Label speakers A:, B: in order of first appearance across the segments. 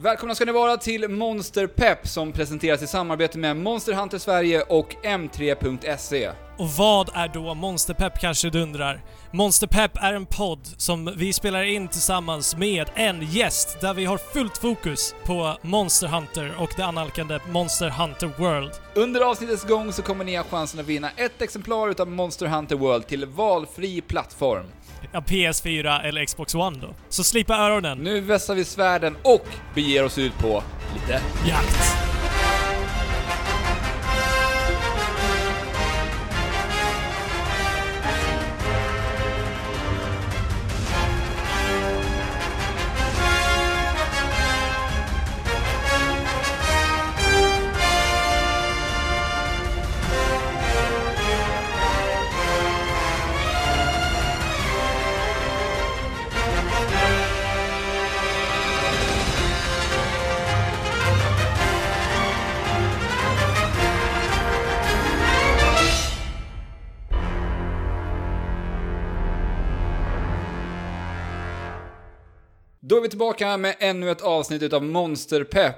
A: Välkomna ska ni vara till Monster Pep som presenteras i samarbete med Monster Hunter Sverige och M3.se.
B: Och vad är då Monsterpepp kanske du undrar? Monsterpepp är en podd som vi spelar in tillsammans med en gäst där vi har fullt fokus på Monster Hunter och det annalkande Monster Hunter World.
A: Under avsnittets gång så kommer ni ha chansen att vinna ett exemplar utav Monster Hunter World till valfri plattform.
B: Ja, PS4 eller Xbox One då. Så slipa öronen.
A: Nu vässar vi svärden och beger oss ut på lite
B: Jakt!
A: Är vi tillbaka med ännu ett avsnitt utav Monster Pep.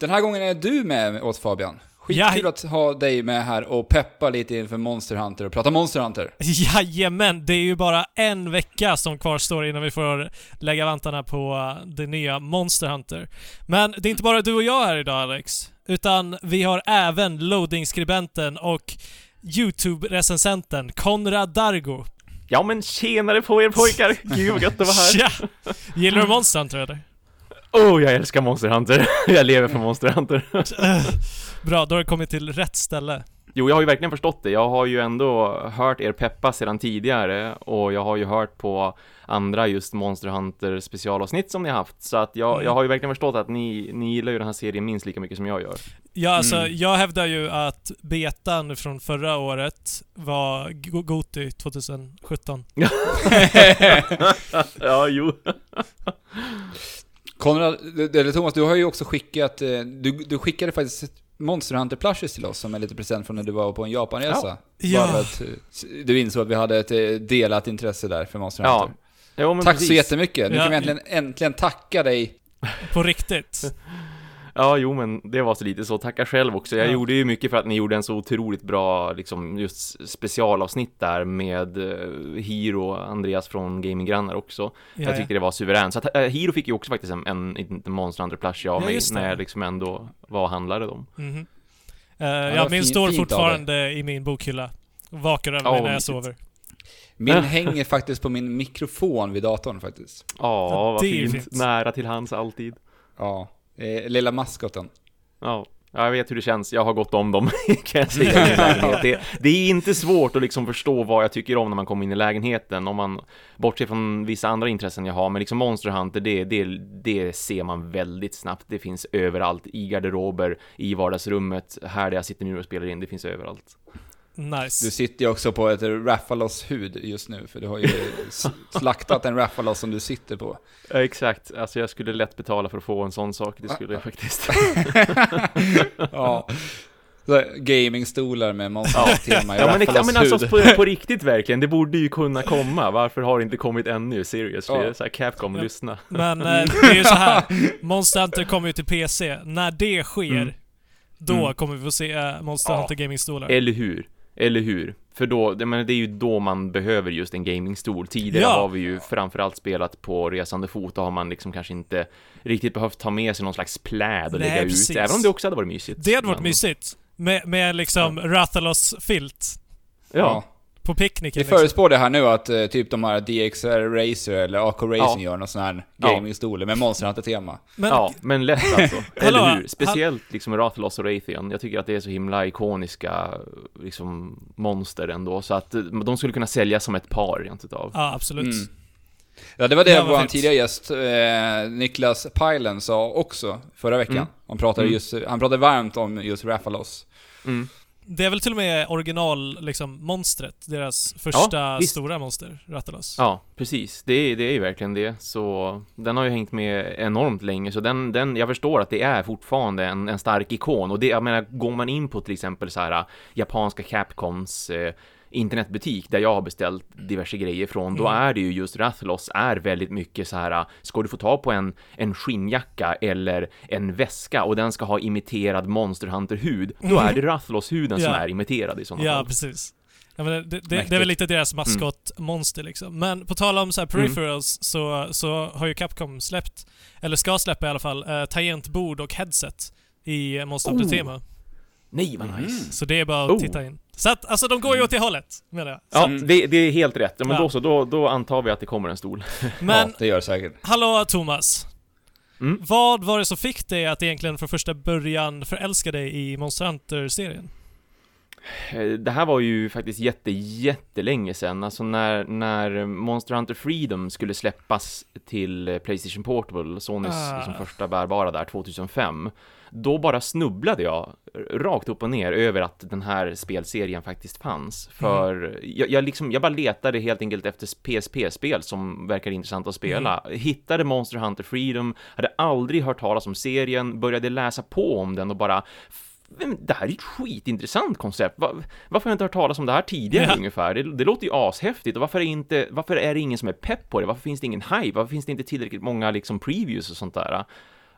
A: Den här gången är du med oss Fabian. Skitkul
B: Ja.
A: att ha dig med här och peppa lite inför Monster Hunter och prata Monster Hunter.
B: Jajamän, det är ju bara en vecka som kvarstår innan vi får lägga vantarna på det nya Monster Hunter. Men det är inte bara du och jag här idag Alex, utan vi har även loading-skribenten och YouTube-recensenten Konrad Dargo.
C: Ja men tjenare på er pojkar! Gud vad gött att vara här!
B: Tja! Gillar du Monster Hunter eller?
C: Oh, jag älskar Monster Hunter! jag lever för Monster Hunter.
B: Bra, då har du kommit till rätt ställe.
C: Jo, jag har ju verkligen förstått det. Jag har ju ändå hört er peppa sedan tidigare och jag har ju hört på andra just Monster Hunter specialavsnitt som ni har haft. Så att jag,
B: Mm.
C: jag har ju verkligen förstått att ni, ni gillar ju den här serien minst lika mycket som jag gör.
B: Ja, alltså,
A: Mm.
B: jag hävdar ju att betan från förra året var Go- Goti 2017.
C: ja, jo.
A: Konrad, eller Thomas, du har ju också skickat, eh, du, du skickade faktiskt Monster Hunter plushes till oss som en liten present från när du var på en Japanresa.
B: Ja.
A: Bara för att eh, du insåg att vi hade ett eh, delat intresse där för Monster
C: Ja,
A: Hunter.
C: Jo, men
A: Tack
C: precis.
A: så jättemycket. Nu
B: Ja.
A: kan vi äntligen, äntligen tacka dig.
B: På riktigt.
C: Ja, jo men det var så lite så. Tacka själv också. Jag
B: Ja.
C: gjorde ju mycket för att ni gjorde en så otroligt bra, liksom, just specialavsnitt där med uh, Hiro och Andreas från Gaminggrannar också.
B: Ja,
C: Jag tyckte det var suveränt. Så att, uh, Hiro fick ju också faktiskt en, en, en Monster Hunter plushie av
B: Ja,
C: mig när jag liksom ändå var och handlade dem.
B: Mhm.
A: det
B: Eh, ja, min står fortfarande i min bokhylla. Vakar över
C: Ja,
B: mig när jag sover.
A: Min
C: Ja.
A: hänger faktiskt på min mikrofon vid datorn faktiskt.
C: Ja,
B: Ja,
C: vad
B: det är
C: fint.
B: fint.
C: Nära till hands alltid.
A: Ja, eh, lilla maskoten.
C: Ja. Jag vet hur det känns, jag har gått om dem, kan jag säga. det, det är inte svårt att liksom förstå vad jag tycker om när man kommer in i lägenheten, om man bortser från vissa andra intressen jag har, men liksom Monster Hunter, det, det, det ser man väldigt snabbt. Det finns överallt, i garderober, i vardagsrummet, här där jag sitter nu och spelar in, det finns överallt.
B: Nice.
A: Du sitter ju också på ett Raffalos-hud just nu, för du har ju slaktat en Raffalos som du sitter på.
C: Ja, exakt, alltså jag skulle lätt betala för att få en sån sak, det skulle jag faktiskt.
A: Ja. Gamingstolar med monstertema i
C: Ja men, det, ja, men
A: Raffalos
C: alltså
A: hud.
C: på, på riktigt verkligen, det borde ju kunna komma. Varför har det inte kommit ännu? Seriously,
A: Ja.
C: så här, Capcom,
B: Ja.
C: lyssna.
B: Men eh, det är ju så här. Monster Hunter kommer ju till PC. När det sker,
C: Mm.
B: då
C: Mm.
B: kommer vi få se eh, Monster
C: Ja.
B: Hunter Gaming-stolar.
C: Eller hur? Eller hur? För då, det, men det är ju då man behöver just en gamingstol. Tidigare
B: Ja.
C: har vi ju framförallt spelat på resande fot, då har man liksom kanske inte riktigt behövt ta med sig någon slags pläd och
B: Nej,
C: lägga
B: precis.
C: ut, även om det också hade varit mysigt.
B: Det hade varit
C: Men-
B: mysigt. Med, med liksom Rathalos-filt
C: Ja.
B: På picknicken.
A: Vi
B: Liksom.
A: förespår det här nu att eh, typ de här DXR Racer eller AK Racing
C: Ja.
A: gör någon sån här
C: Ja.
A: gamingstolar med Monster Hunter-tema.
B: Men
C: ja, men lätt alltså. Eller hur? Speciellt liksom Rathalos och Raytheon. Jag tycker att det är så himla ikoniska liksom monster ändå, så att eh, de skulle kunna säljas som ett par rent utav.
B: Ja, absolut.
A: Mm. Ja, det var det
B: vad
A: vår tidigare gäst, eh, Niklas Pajlen, sa också förra veckan.
C: Mm.
A: Han, pratade
C: Mm.
A: just, han pratade varmt om just Raffalos.
C: Mm.
B: Det är väl till och med original, liksom, monstret. Deras första
C: visst.
B: stora monster, Rathalos.
C: Ja, precis. Det är, det är ju verkligen det. Så den har ju hängt med enormt länge. Så den, den jag förstår att det är fortfarande en, en stark ikon. Och det, jag menar, går man in på till exempel så här japanska Capcoms eh, internetbutik där jag har beställt diverse grejer från, då
B: Mm.
C: är det ju just Rathalos är väldigt mycket så här, ska du få ta på en, en skinnjacka eller en väska och den ska ha imiterad Monster Hunter-hud, då är det Rathalos-huden som
B: Ja.
C: är imiterad i sådana
B: Ja,
C: fall.
B: precis. Ja, det, det, det är väl lite deras maskotmonster liksom. Men på tal om så här
C: Mm.
B: peripherals så, så har ju Capcom släppt, eller ska släppa i alla fall, eh, tangentbord och headset i Monster
C: Oh.
B: Hunter-tema.
C: Nej, vad nice.
B: Så det är bara att
C: Oh.
B: titta in. Så att, alltså de går ju åt det hållet, menar jag.
C: Ja,
A: Mm.
C: det, det är helt rätt. Men
B: Ja.
C: då så, då, då antar vi att det kommer en stol.
B: Men,
A: ja, det gör det säkert.
B: hallå Thomas.
C: Mm.
B: Vad var det som fick dig att egentligen från första början förälska dig i Monster Hunter-serien?
C: Eh, Det här var ju faktiskt jätte, jättelänge sedan, alltså när, när Monster Hunter Freedom skulle släppas till eh, Playstation Portable, Sonys
B: Ah.
C: liksom första bärbara där 2005, då bara snubblade jag rakt upp och ner över att den här spelserien faktiskt fanns. För jag, jag, liksom, jag bara letade helt enkelt efter PSP-spel som verkar intressant att spela. Hittade Monster Hunter Freedom, hade aldrig hört talas om serien, började läsa på om den och bara det här är ett skitintressant koncept. Va- varför har jag inte hört talas om det här tidigare
B: Ja.
C: ungefär? Det, det låter ju ashäftigt och varför är, inte, varför är det ingen som är pepp på det? Varför finns det ingen hype? Varför finns det inte tillräckligt många liksom previews och sånt där?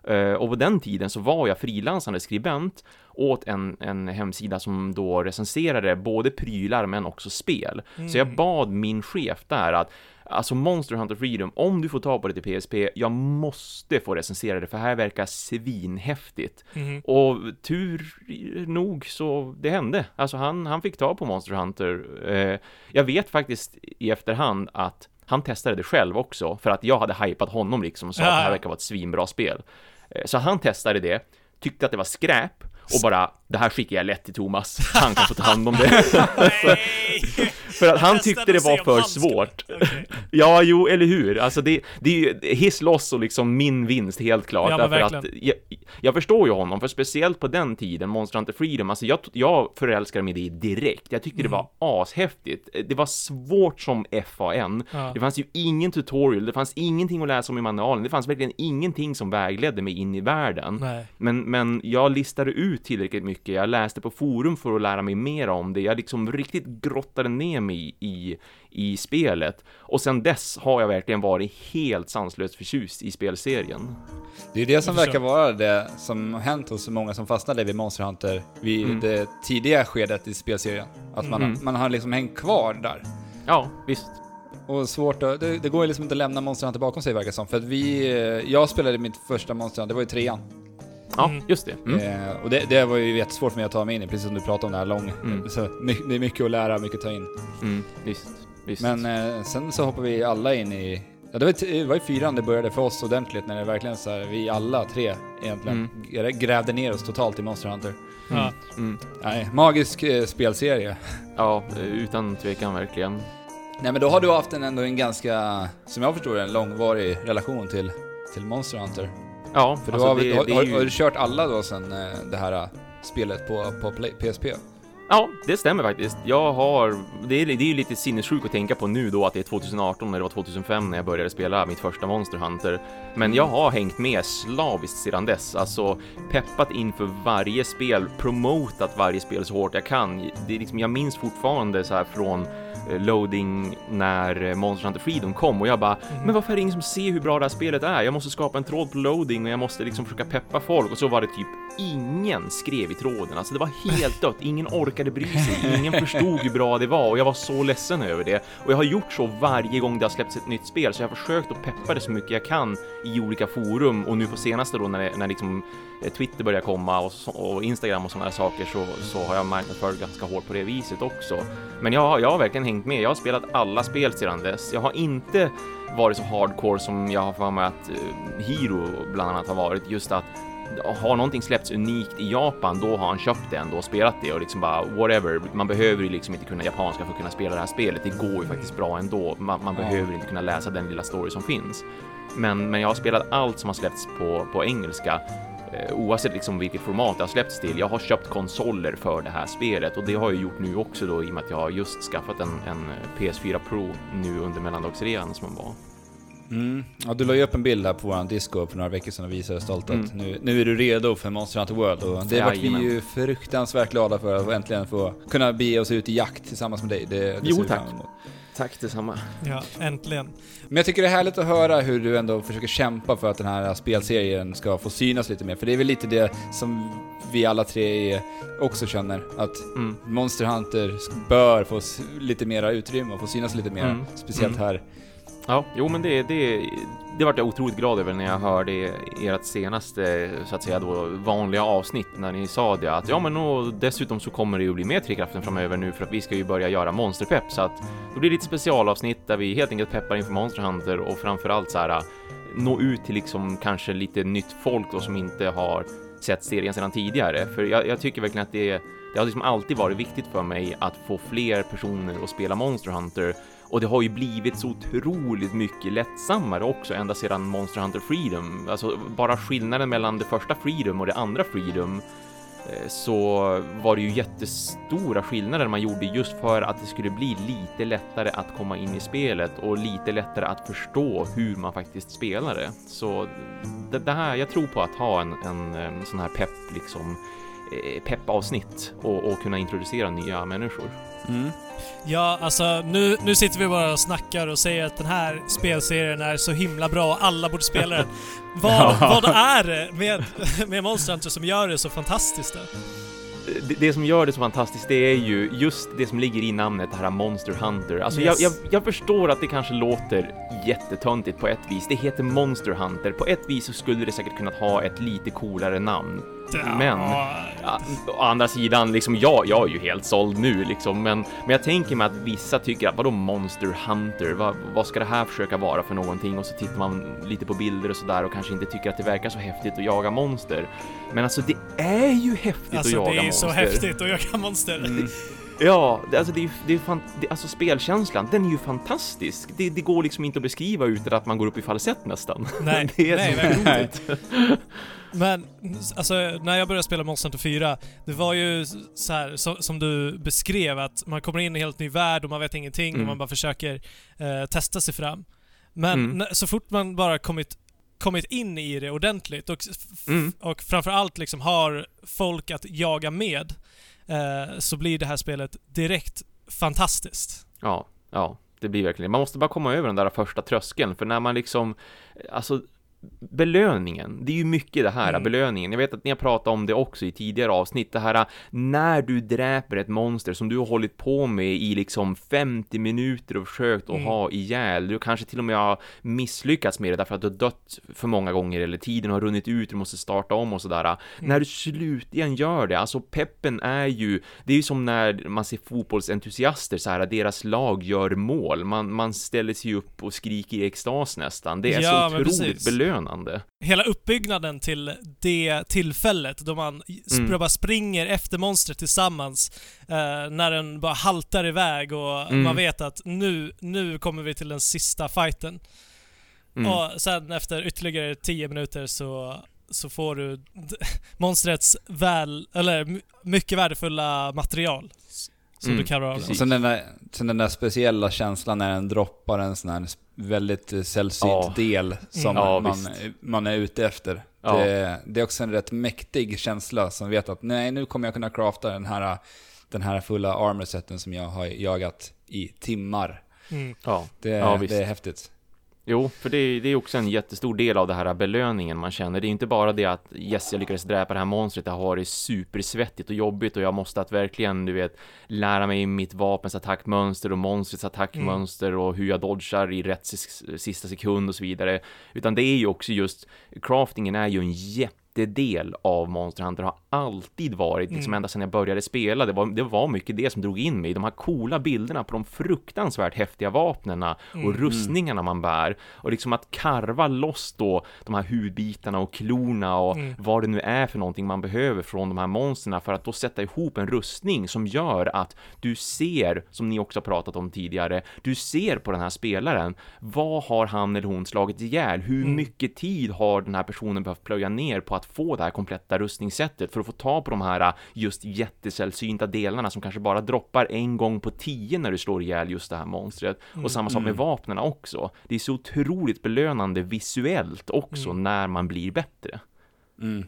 C: Eh, och på den tiden så var jag frilansande skribent åt en, en hemsida som då recenserade både prylar men också spel. Så jag bad min chef där att Alltså Monster Hunter Freedom, om du får ta på det till PSP, jag måste få recensera det för här verkar svinhäftigt.
B: Mhm.
C: Och tur nog så det hände. Alltså han, han fick ta på Monster Hunter. Eh, jag vet faktiskt i efterhand att han testade det själv också för att jag hade hypat honom liksom och sa
B: Ja,
C: att det här verkar vara ett svinbra spel. Eh, så han testade det, tyckte att det var skräp och bara det här skickar jag lätt till Thomas. Han kan få ta hand om det.
B: Nej!
C: för att han tyckte det var för svårt.
B: Okej.
C: Ja, jo, eller hur? Alltså det, det är ju his loss och liksom min vinst helt klart.
B: Ja,
C: därför att jag, jag förstår ju honom, för speciellt på den tiden, Monster Hunter Freedom, alltså jag, jag förälskade mig i det direkt. Jag tyckte det var ashäftigt. Det var svårt som FAN.
B: Ja.
C: Det fanns ju ingen tutorial, det fanns ingenting att läsa om i manualen, det fanns verkligen ingenting som vägledde mig in i världen.
B: Nej.
C: Men, men jag listade ut tillräckligt mycket, jag läste på forum för att lära mig mer om det, jag liksom riktigt grottade ner mig i, i spelet. Och sen dess har jag verkligen varit helt sanslöst förtjust i spelserien.
A: Det är det som verkar vara det som har hänt hos många som fastnade vid Monster Hunter vid
C: Mm.
A: det tidiga skedet i spelserien. Att man,
C: Mm.
A: man har liksom hängt kvar där.
C: Ja, visst.
A: Och svårt att, det, det går ju liksom inte att lämna Monster Hunter bakom sig verkar som. För att vi, eh, jag spelade mitt första Monster Hunter, det var ju trean.
C: Ja,
B: Mm.
C: just det. Mm.
A: Eh, och det, det var ju jättesvårt för mig att ta mig in i, precis som du pratade om det här lång.
C: Mm.
A: Så, det är mycket att lära, mycket att ta in.
C: Mm, visst, visst.
A: Men eh, sen så hoppar vi alla in i, ja det var, t- det var ju fyran det började för oss ordentligt när det verkligen så här, vi alla tre egentligen grä- grävde ner oss totalt i Monster Hunter.
B: Ja.
C: Mm.
A: Nej, magisk eh, spelserie.
C: Ja, utan tvekan verkligen.
A: Nej men då har du haft en, ändå en ganska, som jag förstår en långvarig relation till, till Monster Hunter.
C: Ja,
A: För du
C: alltså
A: har,
C: det,
A: har,
C: det är
A: har du
C: ju...
A: kört alla då sen eh, det här eh, spelet på, på PSP?
C: Ja, det stämmer faktiskt. Jag har... Det är, det är ju lite sinnessjukt att tänka på nu då att det är 2018 när det var 2005 när jag började spela mitt första Monster Hunter. Men jag har hängt med slaviskt sedan dess, alltså peppat inför varje spel, promotat varje spel så hårt jag kan. Det är liksom, jag minns fortfarande så här från loading när eh, Monster Hunter Freedom kom och jag bara, men varför är det ingen som ser hur bra det här spelet är? Jag måste skapa en tråd på loading och jag måste liksom försöka peppa folk och så var det typ ingen skrev i tråden. Alltså det var helt dött, ingen orkade bry sig, ingen förstod hur bra det var och jag var så ledsen över det. Och jag har gjort så varje gång det har släppts ett nytt spel så jag har försökt att peppa det så mycket jag kan i olika forum och nu på senaste då när, det, när liksom eh, Twitter börjar komma och, så, och Instagram och sådana här saker så, så har jag marknadsfört ganska hårt på det viset också. Men jag, jag har verkligen hängt med, jag har spelat alla spel sedan dess. Jag har inte varit så hardcore som jag har för mig att eh, Hiro bland annat har varit, just att har någonting släppts unikt i Japan, då har han köpt det ändå och spelat det och liksom bara whatever. Man behöver ju liksom inte kunna japanska för att kunna spela det här spelet. Det går ju faktiskt bra ändå. Man, man
A: Ja.
C: behöver inte kunna läsa den lilla story som finns. Men, men jag har spelat allt som har släppts på, på engelska. Eh, oavsett liksom vilket format det har släppts till. Jag har köpt konsoler för det här spelet och det har jag gjort nu också då i och med att jag har just skaffat en, en PS4 Pro nu under mellandagsrean som var.
A: Mm. Ja, du la ju upp en bild här på våran disco för några veckor sedan och visade stolt att
C: Mm.
A: nu, nu är du redo för Monster Hunter World och det vart vi ju fruktansvärt glada för att äntligen få kunna bege oss ut i jakt tillsammans med dig. Det, det
C: Jo, tack. Tack detsamma.
B: Ja, äntligen.
A: Men jag tycker det är härligt att höra hur du ändå försöker kämpa för att den här spelserien ska få synas lite mer. För det är väl lite det som vi alla tre också känner, att
C: Mm.
A: Monster Hunter bör få lite mera utrymme och få synas lite mer.
C: Mm.
A: Speciellt
C: Mm.
A: här.
C: Ja, jo men det, det, det vart jag otroligt glad över när jag hörde ert senaste, så att säga då, vanliga avsnitt när ni sa det att ja men och dessutom så kommer det ju bli mer Trekraften framöver nu för att vi ska ju börja göra monsterpepp så att då blir det lite specialavsnitt där vi helt enkelt peppar inför Monster Hunter och framförallt så här nå ut till liksom kanske lite nytt folk då som inte har sett serien sedan tidigare. För jag, jag tycker verkligen att det det har liksom alltid varit viktigt för mig att få fler personer att spela Monster Hunter och det har ju blivit så otroligt mycket lättsammare också ända sedan Monster Hunter Freedom. Alltså bara skillnaden mellan det första Freedom och det andra Freedom eh, så var det ju jättestora skillnader man gjorde just för att det skulle bli lite lättare att komma in i spelet och lite lättare att förstå hur man faktiskt spelar det. Så det, det här, jag tror på att ha en, en, en sån här pepp liksom eh, peppavsnitt och, och kunna introducera nya människor.
A: Mm.
B: Ja, alltså nu, nu sitter vi bara och snackar och säger att den här spelserien är så himla bra och alla borde spela den. Vad, vad är det med, med Monster Hunter som gör det så fantastiskt då?
C: det, det som gör det så fantastiskt, det är ju just det som ligger i namnet, det här Monster Hunter. Alltså
B: Yes.
C: jag, jag, jag förstår att det kanske låter jättetöntigt på ett vis. Det heter Monster Hunter. På ett vis så skulle det säkert kunnat ha ett lite coolare namn. Men, ja, å andra sidan, liksom jag, jag är ju helt såld nu liksom, men, men jag tänker mig att vissa tycker att vadå Monster Hunter? Vad, vad ska det här försöka vara för någonting? Och så tittar man lite på bilder och sådär och kanske inte tycker att det verkar så häftigt att jaga monster. Men alltså det är ju häftigt
B: Alltså
C: att jaga
B: det är
C: monster.
B: så häftigt att jaga monster.
A: Mm.
C: Ja, det, alltså det är, det är fan, det, alltså spelkänslan, den är ju fantastisk. Det, det går liksom inte att beskriva utan att man går upp i falsett nästan.
B: Nej,
C: det är
B: nej,
C: så
B: verkligen. Men alltså, när jag började spela Monster Hunter 4, det var ju så här så, som du beskrev, att man kommer in i en helt ny värld och man vet ingenting och
C: Mm.
B: man bara försöker eh, testa sig fram. Men
C: Mm.
B: när, så fort man bara kommit, kommit in i det ordentligt och,
C: Mm.
B: och framförallt liksom har folk att jaga med, eh, så blir det här spelet direkt fantastiskt.
C: Ja, ja, det blir verkligen Man måste bara komma över den där första tröskeln, för när man liksom, alltså belöningen, det är ju mycket det här,
B: Mm.
C: belöningen. Jag vet att ni har pratat om det också i tidigare avsnitt, det här när du dräper ett monster som du har hållit på med i liksom 50 minuter och försökt att
B: Mm.
C: ha ihjäl. Du kanske till och med har misslyckats med det därför att du har dött för många gånger eller tiden har runnit ut, du måste starta om och sådär. När du slutligen gör det, alltså peppen är ju, det är ju som när man ser fotbollsentusiaster så här, deras lag gör mål. Man, man ställer sig upp och skriker i extas nästan. Det är
B: Ja,
C: så otroligt
B: precis.
C: Belönande.
B: Hela uppbyggnaden till det tillfället då man
C: Mm.
B: bara springer efter monstret tillsammans eh, när den bara haltar iväg och
C: Mm.
B: man vet att nu, nu kommer vi till den sista fighten.
C: Mm.
B: Och sen efter ytterligare 10 minuter så, så får du monstrets väl, eller my- mycket värdefulla material som
C: Mm,
B: du kan röra
C: precis.
A: Och sen den, där, sen den där speciella känslan när den droppar en sån här väldigt eh, sällsynt
C: Ja.
A: del som
B: Mm.
C: Ja,
A: man,
C: visst.
A: man är ute efter.
C: Ja.
A: Det, det är också en rätt mäktig känsla som vet att nej, nu kommer jag kunna crafta den här, den här fulla armorsetten som jag har jagat i timmar.
B: Mm.
C: Ja.
A: Det, det är häftigt.
C: Jo, för det är, det är också en jättestor del av det här belöningen man känner. Det är inte bara det att yes, jag lyckades dräpa det här monstret, det har varit supersvettigt och jobbigt och jag måste att verkligen, du vet, lära mig mitt vapens attackmönster och monstrets attackmönster och hur jag dodgar i rätt sis- sista sekund och så vidare. Utan det är ju också just, craftingen är ju en jättedel av Monster Hunter, har alltid varit, liksom
B: Mm.
C: ända sedan jag började spela. Det var, det var mycket det som drog in mig, de här coola bilderna på de fruktansvärt häftiga vapnena och
B: Mm.
C: rustningarna man bär och liksom att karva loss då de här hudbitarna och klorna och
B: Mm.
C: vad det nu är för någonting man behöver från de här monsterna för att då sätta ihop en rustning som gör att du ser, som ni också pratat om tidigare, du ser på den här spelaren, vad har han eller hon slagit ihjäl? Hur
B: Mm.
C: mycket tid har den här personen behövt plöja ner på att att få det här kompletta rustningssättet för att få ta på de här äh, just jättesällsynta delarna som kanske bara droppar en gång på tio när du slår ihjäl just det här monstret. Och samma sak med
A: Mm.
C: vapnen också. Det är så otroligt belönande visuellt också
B: Mm.
C: när man blir bättre.
A: Mm.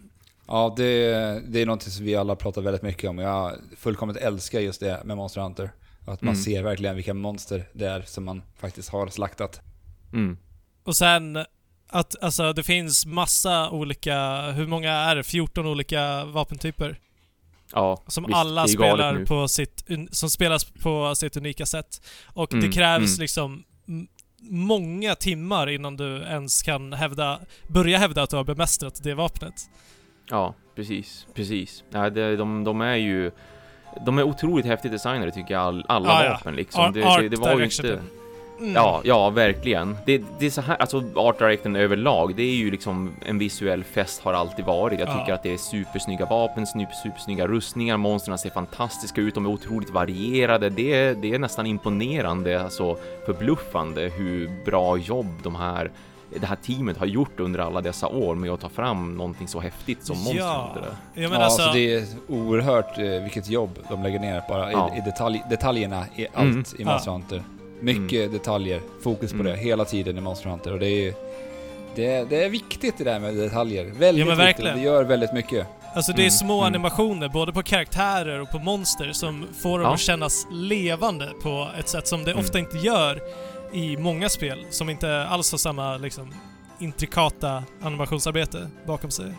A: Ja, det, det är någonting som vi alla pratar väldigt mycket om. Jag fullkomligt älskar just det med Monster Hunter. Att man
C: Mm.
A: ser verkligen vilka monster det är som man faktiskt har slaktat.
C: Mm.
B: Och sen att alltså det finns massa olika, hur många är det? 14 olika vapentyper?
C: Ja,
B: Som
C: visst,
B: alla
C: det
B: spelar på sitt, som spelas på sitt unika sätt. Och det
C: Mm,
B: krävs
C: mm.
B: liksom många timmar innan du ens kan hävda, börja hävda att du har bemästrat det vapnet.
C: Ja, precis, precis. Ja, det, de, de är ju de är otroligt häftigt designade tycker jag, all, alla
B: Ja, ja.
C: vapen liksom.
B: Art-
C: det, det, det var ju inte...
B: Mm.
C: Ja, ja, verkligen. Det, det är så här, alltså Art Directen överlag, det är ju liksom en visuell fest har alltid varit. Jag
B: Ja.
C: tycker att det är supersnygga vapen, super, supersnygga rustningar, monstren ser fantastiska ut, de är otroligt varierade. Det, är- det är nästan imponerande, alltså förbluffande hur bra jobb de här det här teamet har gjort under alla dessa år med att ta fram någonting så häftigt som Monster
B: Ja,
C: Hunter.
B: ja men
A: ja,
B: alltså,
A: så det är oerhört eh, vilket jobb de lägger ner bara
C: Ja.
A: i, i detalj, detaljerna i allt
C: Mm.
A: i Monster Hunter. Mycket detaljer, fokus på
C: Mm.
A: det hela tiden i Monster Hunter och det är det, är- det är viktigt det där med detaljer. Väldigt
B: Ja,
A: viktigt. Det gör väldigt mycket.
B: alltså det är
C: Mm,
B: små
C: mm.
B: animationer både på karaktärer och på monster som får dem
C: Ja.
B: att kännas levande på ett sätt som det
C: Mm.
B: ofta inte gör i många spel som inte alls har samma liksom intrikata animationsarbete bakom sig.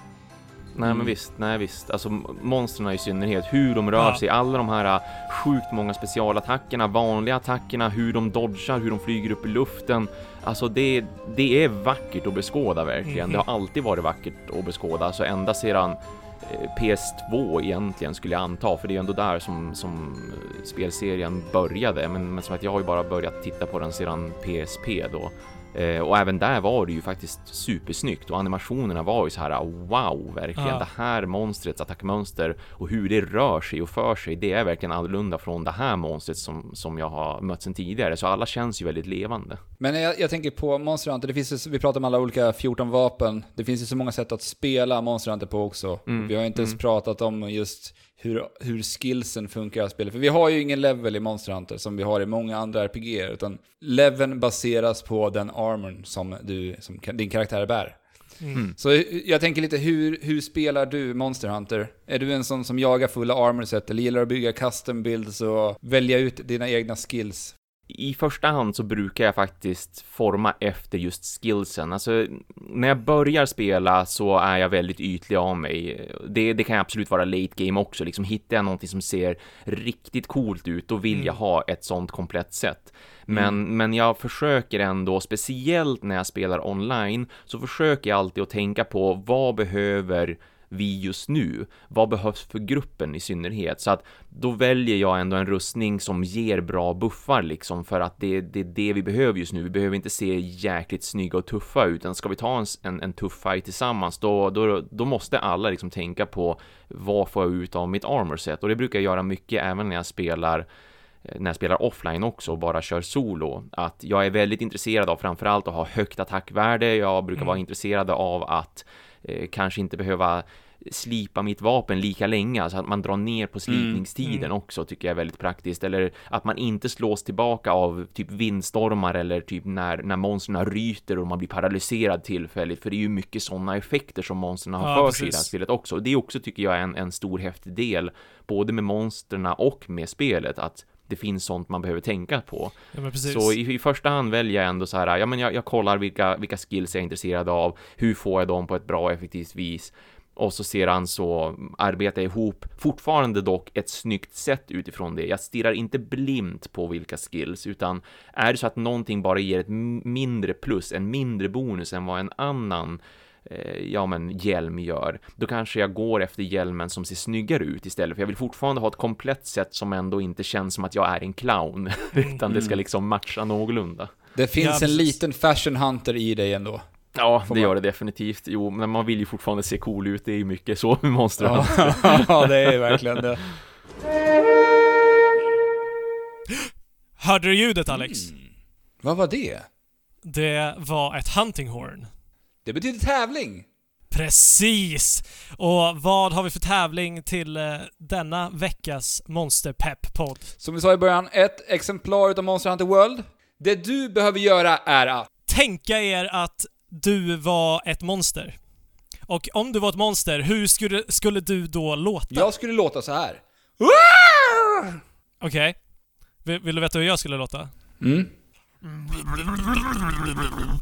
C: Nej
A: Mm.
C: men visst, nej visst. Alltså monstren i synnerhet, hur de rör
B: Ja.
C: sig, alla de här äh, sjukt många specialattackerna, vanliga attackerna, hur de dodgar, hur de flyger upp i luften. Alltså det, det är vackert att beskåda verkligen.
B: Mhm.
C: Det har alltid varit vackert att beskåda, alltså ända sedan eh, PS2 egentligen skulle jag anta, för det är ändå där som, som eh, spelserien började. Men, men som att jag har ju bara börjat titta på den sedan PSP då. Eh, och även där var det ju faktiskt supersnyggt och animationerna var ju så här wow, verkligen.
B: Ja.
C: Det här monstrets attackmönster och hur det rör sig och för sig, det är verkligen annorlunda från det här monstret som, som jag har mött sedan tidigare. Så alla känns ju väldigt levande.
A: Men jag, jag tänker på Monster Hunter, det finns ju, vi pratar om alla olika 14 vapen. Det finns ju så många sätt att spela Monster Hunter på också.
C: Mm,
A: Vi har inte ens
C: mm.
A: pratat om just hur, hur skillsen funkar i spelet. För vi har ju ingen level i Monster Hunter som vi har i många andra RPG, utan leveln baseras på den armorn som, du, som din karaktär bär.
B: Mm.
A: Så jag tänker lite, hur, hur spelar du Monster Hunter? Är du en sån som jagar fulla armor set eller gillar att bygga custom builds och välja ut dina egna skills?
C: I första hand så brukar jag faktiskt forma efter just skillsen. Alltså, när jag börjar spela så är jag väldigt ytlig av mig. Det, det kan absolut vara late game också. Liksom, hittar jag någonting som ser riktigt coolt ut, då vill
B: Mm.
C: jag ha ett sånt komplett set. Men,
A: Mm.
C: men jag försöker ändå, speciellt när jag spelar online, så försöker jag alltid att tänka på vad behöver vi just nu? Vad behövs för gruppen i synnerhet? Så att då väljer jag ändå en rustning som ger bra buffar liksom för att det, det är det vi behöver just nu. Vi behöver inte se jäkligt snygga och tuffa ut, utan ska vi ta en, en, en tuff fight tillsammans, då, då, då måste alla liksom tänka på vad får jag ut av mitt armor set? Och det brukar jag göra mycket även när jag spelar eh, när jag spelar offline också och bara kör solo, att jag är väldigt intresserad av framförallt att ha högt attackvärde, jag brukar
B: Mm.
C: vara intresserad av att kanske inte behöva slipa mitt vapen lika länge, alltså att man drar ner på slipningstiden
B: Mm.
C: också tycker jag är väldigt praktiskt, eller att man inte slås tillbaka av typ vindstormar eller typ när, när monstren ryter och man blir paralyserad tillfälligt, för det är ju mycket sådana effekter som monstren har
B: Ja,
C: för sig i det här spelet också. Det är också tycker jag en, en stor häftig del, både med monstren och med spelet, att det finns sånt man behöver tänka på.
B: Ja.
C: Så i, i första hand väljer jag ändå så här, ja men jag, jag kollar vilka, vilka skills jag är intresserad av, hur får jag dem på ett bra och effektivt vis. Och så sedan så arbetar jag ihop, fortfarande dock, ett snyggt sätt utifrån det. Jag stirrar inte blint på vilka skills, utan är det så att någonting bara ger ett mindre plus, en mindre bonus än vad en annan ja men hjälm gör, då kanske jag går efter hjälmen som ser snyggare ut istället, för jag vill fortfarande ha ett komplett sätt som ändå inte känns som att jag är en clown, utan det ska liksom matcha någorlunda.
A: Det finns
B: Ja,
A: en liten fashion hunter i dig ändå.
C: Ja,
A: Får
C: det
A: man-
C: gör det definitivt. Jo, men man vill ju fortfarande se cool ut, det är ju mycket så med monster
A: Ja,
C: Hunter.
A: ja, det är verkligen det.
B: Hörde du ljudet Alex?
A: Mm. Vad var det?
B: Det var ett hunting horn.
A: Det betyder tävling.
B: Precis! Och vad har vi för tävling till eh, denna veckas Monster Pep-podd?
A: Som vi sa i början, ett exemplar utav Monster Hunter World. Det du behöver göra är att...
B: Tänka er att du var ett monster. Och om du var ett monster, hur skulle, skulle du då låta?
A: Jag skulle låta så här.
B: Okej. Vill, vill du veta hur jag skulle låta?
A: Mm.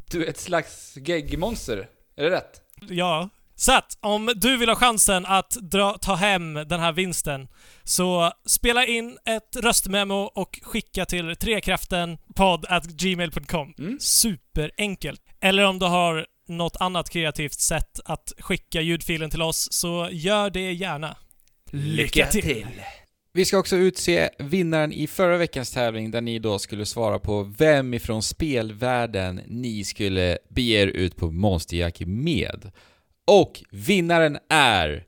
A: Du är ett slags geggmonster. Är det rätt?
B: Ja. Så att, om du vill ha chansen att dra, ta hem den här vinsten, så spela in ett röstmemo och skicka till trekraftenpodd.gmail.com.
A: Mm.
B: Superenkelt. Eller om du har något annat kreativt sätt att skicka ljudfilen till oss, så gör det gärna. Lycka till!
D: Vi ska också utse vinnaren i förra veckans tävling där ni då skulle svara på vem ifrån spelvärlden ni skulle bege er ut på Monsterjack med. Och vinnaren är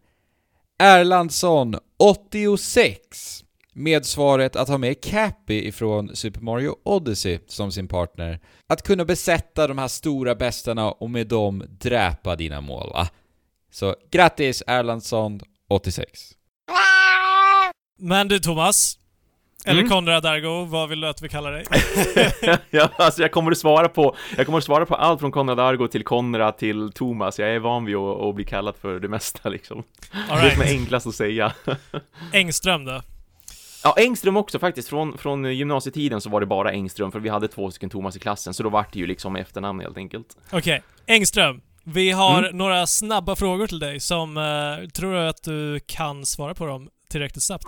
D: Erlandsson 86 med svaret att ha med Cappy ifrån Super Mario Odyssey som sin partner. Att kunna besätta de här stora bestarna och med dem dräpa dina mål va? Så grattis Erlandsson 86!
B: Men du Thomas, eller
C: Mm.
B: Konrad Argo, vad vill du att vi kallar dig?
C: ja, alltså jag kommer att svara på, jag kommer att svara på allt från Konrad Argo till Konrad till Thomas. Jag är van vid att, att bli kallad för det mesta liksom.
B: All
C: Det som är
B: right.
C: enklast att säga.
B: Engström då?
C: Ja, Engström också faktiskt. Från, från gymnasietiden så var det bara Engström, för vi hade två stycken Thomas i klassen, så då vart det ju liksom efternamn helt enkelt.
B: Okej, Engström. Vi har
C: Mm.
B: några snabba frågor till dig som, eh, tror att du kan svara på dem tillräckligt snabbt?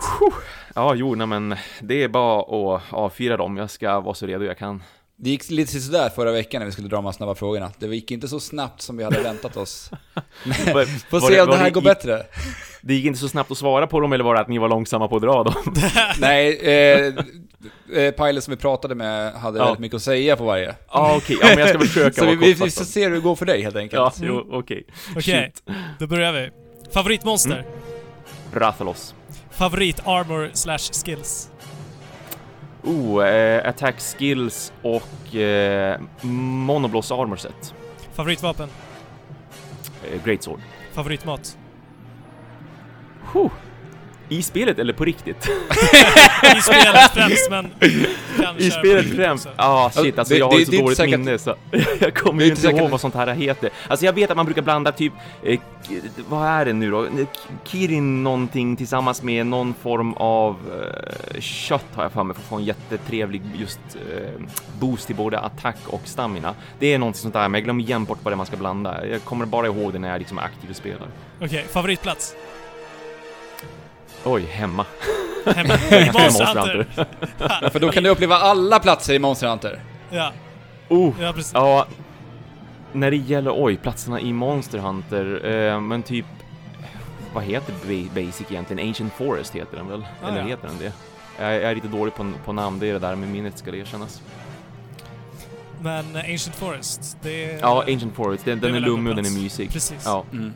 C: Ja, jo, nej, men det är bara att avfyra dem. Jag ska vara så redo jag kan.
A: Det gick lite sådär förra veckan när vi skulle dra de här snabba frågorna. Det gick inte så snabbt som vi hade väntat oss. Får se om det här går
C: i-
A: bättre.
C: Det gick inte så snabbt att svara på dem, eller var det att ni var långsamma på att dra dem?
A: Nej, eh, eh, Pilot som vi pratade med hade
C: Ja.
A: väldigt mycket att säga på varje.
C: Ja, okej. Ja, men jag ska försöka
A: Så vi, vi, vi får se hur det går för dig helt enkelt.
C: Ja, jo, okej.
B: Okej, då börjar vi. Favoritmonster?
C: Mm. Rathalos.
B: Favorit armor slash skills?
C: Oh, eh, attack skills och eh, monobloss armor set.
B: Favoritvapen?
C: Eh, great sword.
B: Favoritmat?
C: Huh. I spelet eller på riktigt?
B: I spelet främst, men...
C: I spelet främst? Ja, ah, shit alltså
A: det-
C: jag har
A: det-
C: ett så
A: det
C: dåligt
A: säkert-
C: minne så jag kommer ju
A: inte
C: inte ihåg
A: säkert-
C: vad sånt här heter. Alltså jag vet att man brukar blanda typ, eh, vad är det nu då? K- Kirin någonting tillsammans med någon form av eh, kött har jag för mig för att få en jättetrevlig just eh, boost till både attack och stamina. Det är någonting sånt där, men jag glömmer igen bort vad det är man ska blanda. Jag kommer bara ihåg det när jag liksom är aktiv och spelar.
B: Okej, favoritplats?
C: Oj, hemma.
B: Hemma. I Monster
C: Monster
B: Hunter.
A: För då kan du uppleva alla platser i Monster Hunter.
B: Ja,
C: Oh,
B: ja precis.
C: Ja, när det gäller, oj, platserna i Monster Hunter, eh, men typ, vad heter Ba- Basic egentligen? Ancient Forest heter den väl?
B: Ah,
C: Eller
B: ja.
C: heter den det? Jag, jag är lite dålig på, på namn, det är det där med minnet ska det erkännas.
B: Men Ancient Forest, det är...
C: Ja, Ancient Forest, den,
B: det är
C: den är
B: ändå
C: lummig och den är mysig.
B: Precis.
C: Ja.
A: Mm.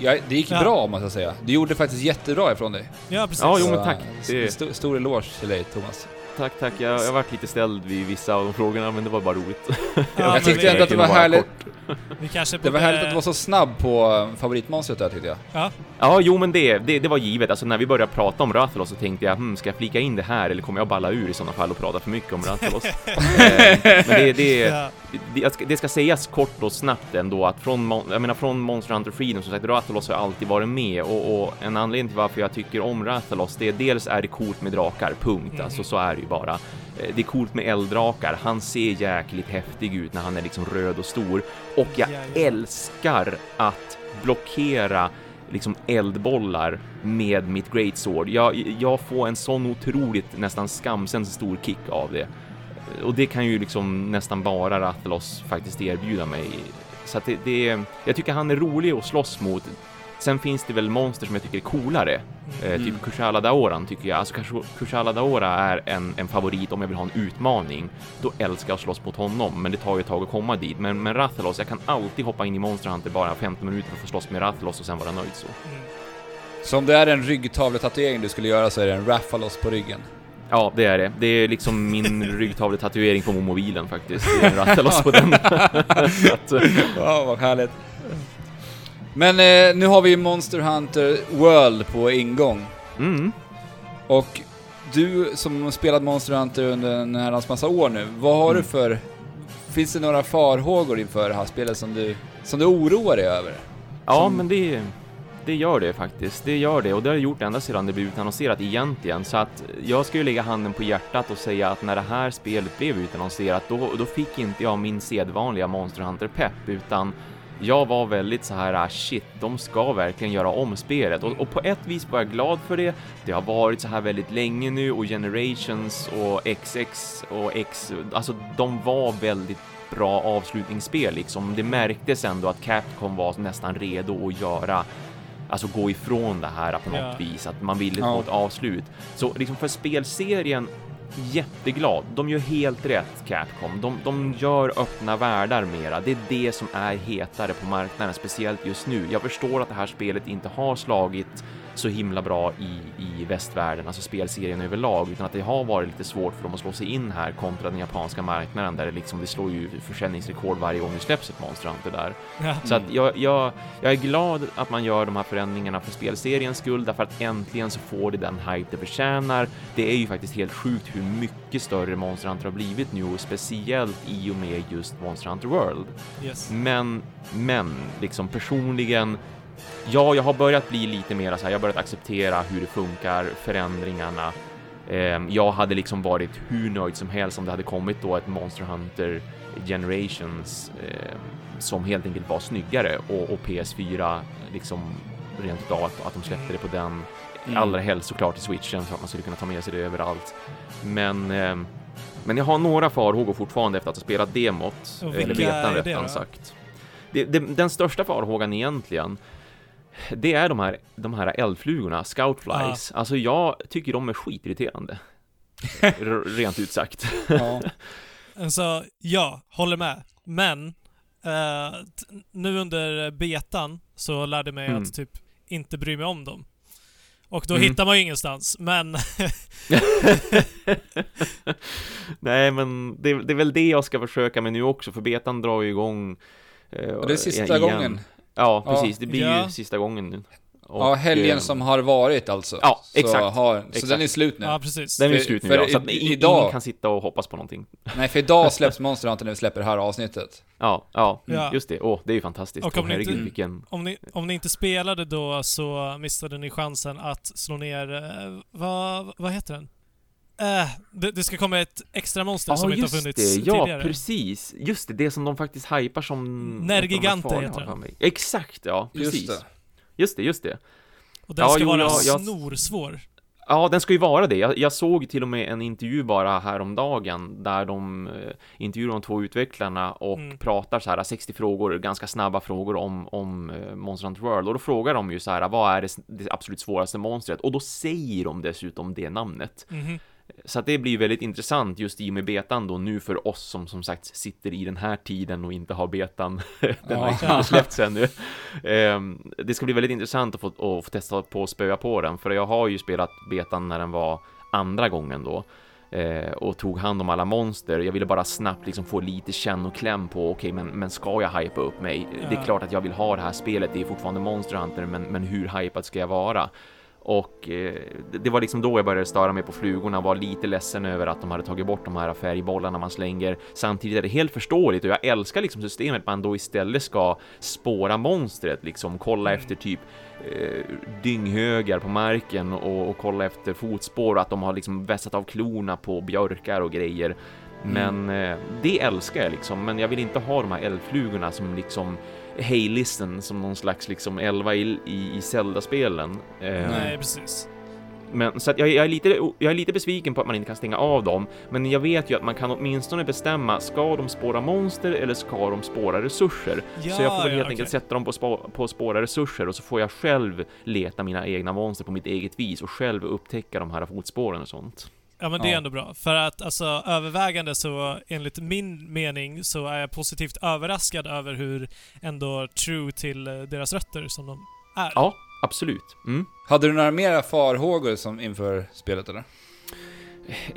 A: Ja, det gick
B: Ja.
A: bra måste jag säga. Du gjorde faktiskt jättebra ifrån dig.
B: Ja, precis.
C: Ja, jo,
A: Så,
C: men tack.
A: eh,
C: Det-
A: Stor, stor eloge till dig Thomas.
C: Tack, tack. Jag, jag har varit lite ställd vid vissa av de frågorna, men det var bara roligt.
B: Ja,
A: jag tyckte ändå att det var härligt.
C: kort.
B: Vi kanske
A: Det var härligt att du var så snabb på eh, favoritmonstret där tyckte jag.
B: Ja,
C: Ja, jo men det, det, det var givet. Alltså när vi började prata om Rathalos så tänkte jag, hmm, ska jag flika in det här eller kommer jag balla ur i sådana fall och prata för mycket om Rathalos? eh, men det, det,
B: ja.
C: det, det ska sägas kort och snabbt ändå att från, jag menar, från Monster Hunter Freedom, som sagt, Rathalos har alltid varit med och, och en anledning till varför jag tycker om Rathalos, det är dels är det coolt med drakar, punkt.
B: Mm.
C: Alltså så är det ju bara. Eh, Det är coolt med elddrakar, han ser jäkligt häftig ut när han är liksom röd och stor. Och jag
B: Ja, ja.
C: älskar att blockera liksom eldbollar med mitt Great Sword. Jag, jag får en sån otroligt nästan skamsen stor kick av det. Och det kan ju liksom nästan bara Rathalos faktiskt erbjuda mig. Så att det, det, jag tycker han är rolig att slåss mot. Sen finns det väl monster som jag tycker är coolare. Eh,
A: Mm.
C: typ Kushala Daoran tycker jag. Alltså Kush- Kushala Daora är en, en favorit om jag vill ha en utmaning. Då älskar jag att slåss mot honom, men det tar ju ett tag att komma dit. Men, men Rathalos, jag kan alltid hoppa in i Monster Hunter bara 15 minuter för att få slåss med Rathalos och sen vara nöjd så.
B: Mm.
A: Så om det är en ryggtavletatuering du skulle göra så är det en Raffalos på ryggen.
C: Ja, det är det. Det är liksom min ryggtavletatuering på mobilen faktiskt. Det är en Rathalos på den.
A: Ja, vad härligt. Men eh, nu har vi Monster Hunter World på ingång.
C: Mm.
A: Och du som har spelat Monster Hunter under en herrans massa år nu, vad har
C: Mm.
A: du för... Finns det några farhågor inför det här spelet som du, som du oroar dig över?
C: Ja,
A: Som-
C: men det, det gör det faktiskt. Det gör det och det har det gjort ända sedan det blev utannonserat egentligen. Så att jag ska ju lägga handen på hjärtat och säga att när det här spelet blev utannonserat, då, då fick inte jag min sedvanliga Monster Hunter-pepp, utan jag var väldigt så här, ah, shit, de ska verkligen göra om spelet. Och, och på ett vis var jag glad för det. Det har varit så här väldigt länge nu och Generations och XX och X, alltså de var väldigt bra avslutningsspel liksom. Det märktes ändå att Capcom var nästan redo att göra Alltså gå ifrån det här på något
B: Ja.
C: vis, att man ville
A: Ja.
C: få ett avslut. Så liksom för spelserien, jätteglad. De gör helt rätt, Capcom. De, de gör öppna världar mera. Det är det som är hetare på marknaden, speciellt just nu. Jag förstår att det här spelet inte har slagit så himla bra i, i västvärlden, alltså spelserien överlag, utan att det har varit lite svårt för dem att slå sig in här kontra den japanska marknaden där det liksom, det slår ju försäljningsrekord varje gång det släpps ett Monster Hunter där.
B: Ja.
C: Så att jag, jag, jag är glad att man gör de här förändringarna för spelseriens skull, därför att äntligen så får det den hype det förtjänar. Det är ju faktiskt helt sjukt hur mycket större Monster Hunter har blivit nu, och speciellt i och med just Monster Hunter World.
B: Yes.
C: Men, men, liksom personligen, ja, jag har börjat bli lite mer så här, jag har börjat acceptera hur det funkar, förändringarna. Ehm, jag hade liksom varit hur nöjd som helst om det hade kommit då ett Monster Hunter Generations ehm, som helt enkelt var snyggare och, och PS4 liksom rent utav att, att de släppte det på den.
A: Mm.
C: Allra helst såklart i switchen så att man skulle kunna ta med sig det överallt. Men ehm, men jag har några farhågor fortfarande efter att ha spelat demot,
B: Och
C: eller betan rättare sagt. Det, det, den största farhågan egentligen, det är de här, de här eldflugorna, scoutflies. Alltså jag tycker de är skitirriterande. Rent ut sagt.
A: Ja.
B: Alltså, ja, håller med. Men, eh, nu under betan så lärde jag mig
C: Mm.
B: att typ inte bry mig om dem. Och då
C: Mm.
B: hittar man ju ingenstans, men
C: Nej, men det, det är väl det jag ska försöka med nu också, för betan drar ju igång. eh,
A: Och det är sista
C: igen.
A: gången.
C: Ja,
A: Ja.
C: precis. Det blir
B: Ja.
C: ju sista gången nu. Och,
A: ja, helgen
C: eh,
A: som har varit alltså.
C: Ja,
A: Så,
C: exakt.
A: har, så
C: Exakt.
A: den är slut nu.
B: ja precis.
C: Den är
A: För-
C: slut nu,
A: för
C: ja, så att i,
A: idag-
C: ingen kan sitta och hoppas på någonting.
A: Nej, för idag släpps Monster Hunter när vi släpper det här avsnittet.
C: Ja, ja,
B: Ja.
C: just det. Åh, det är ju fantastiskt.
B: Och om ni
C: herregud,
B: inte-
C: vilken...
B: Om ni, om ni inte spelade då så missade ni chansen att slå ner, eh, vad, vad heter den? Eh, det, det ska komma ett extra monster som inte har funnits
C: det. Ja,
B: tidigare.
C: precis. Just det, det som de faktiskt hypar som...
B: Nergigante heter den.
C: Exakt, ja. Precis.
A: Just det.
C: Just det, just det.
B: Och den
C: Ja,
B: ska
C: jo,
B: vara
C: jag- jag-
B: snorsvår.
C: Ja, den ska ju vara det. Jag, jag såg till och med en intervju bara häromdagen där de eh, intervjuar de två utvecklarna och
B: Mm.
C: pratar så här 60 frågor, ganska snabba frågor om, om eh, Monster Hunter World och då frågar de ju så här vad är det, det absolut svåraste monstret och då säger de dessutom det namnet.
B: Mhm.
C: Så att det blir väldigt intressant just i och med betan då nu för oss som som sagt sitter i den här tiden och inte har betan. den har inte släppts ännu. Ehm, det ska bli väldigt intressant att få, att få testa på att spöa på den, för jag har ju spelat betan när den var andra gången då. eh, och tog hand om alla monster. Jag ville bara snabbt liksom få lite känn och kläm på, okej, men, men ska jag hypa upp mig? Det är klart att jag vill ha det här spelet, det är fortfarande Monster Hunter, men, men hur hypad ska jag vara? Och eh, det- var liksom då jag började störa mig på flugorna var lite ledsen över att de hade tagit bort de här färgbollarna man slänger. Samtidigt är det helt förståeligt och jag älskar liksom systemet man då istället ska spåra monstret, liksom kolla
B: Mm.
C: efter typ eh, dynghögar på marken och, och kolla efter fotspår och att de har liksom vässat av klorna på björkar och grejer. Men eh, det älskar jag liksom, men jag vill inte ha de här eldflugorna som liksom Hey listen som någon slags liksom 11 i, i, i Zelda-spelen. Eh,
B: Nej, precis.
C: men så att jag, jag, är lite, jag är lite besviken på att man inte kan stänga av dem, men jag vet ju att man kan åtminstone bestämma, ska de spåra monster eller ska de spåra resurser?
B: Ja,
C: så jag får väl helt
B: ja,
C: enkelt sätta dem på, spå, på spåra resurser och så får jag själv leta mina egna monster på mitt eget vis och själv upptäcka de här fotspåren och sånt.
B: Ja men det är
A: Ja.
B: ändå bra. För att alltså övervägande så, enligt min mening, så är jag positivt överraskad över hur ändå true till eh, deras rötter som de är.
C: Ja, absolut. Mm.
A: Hade du några mera farhågor som inför spelet eller?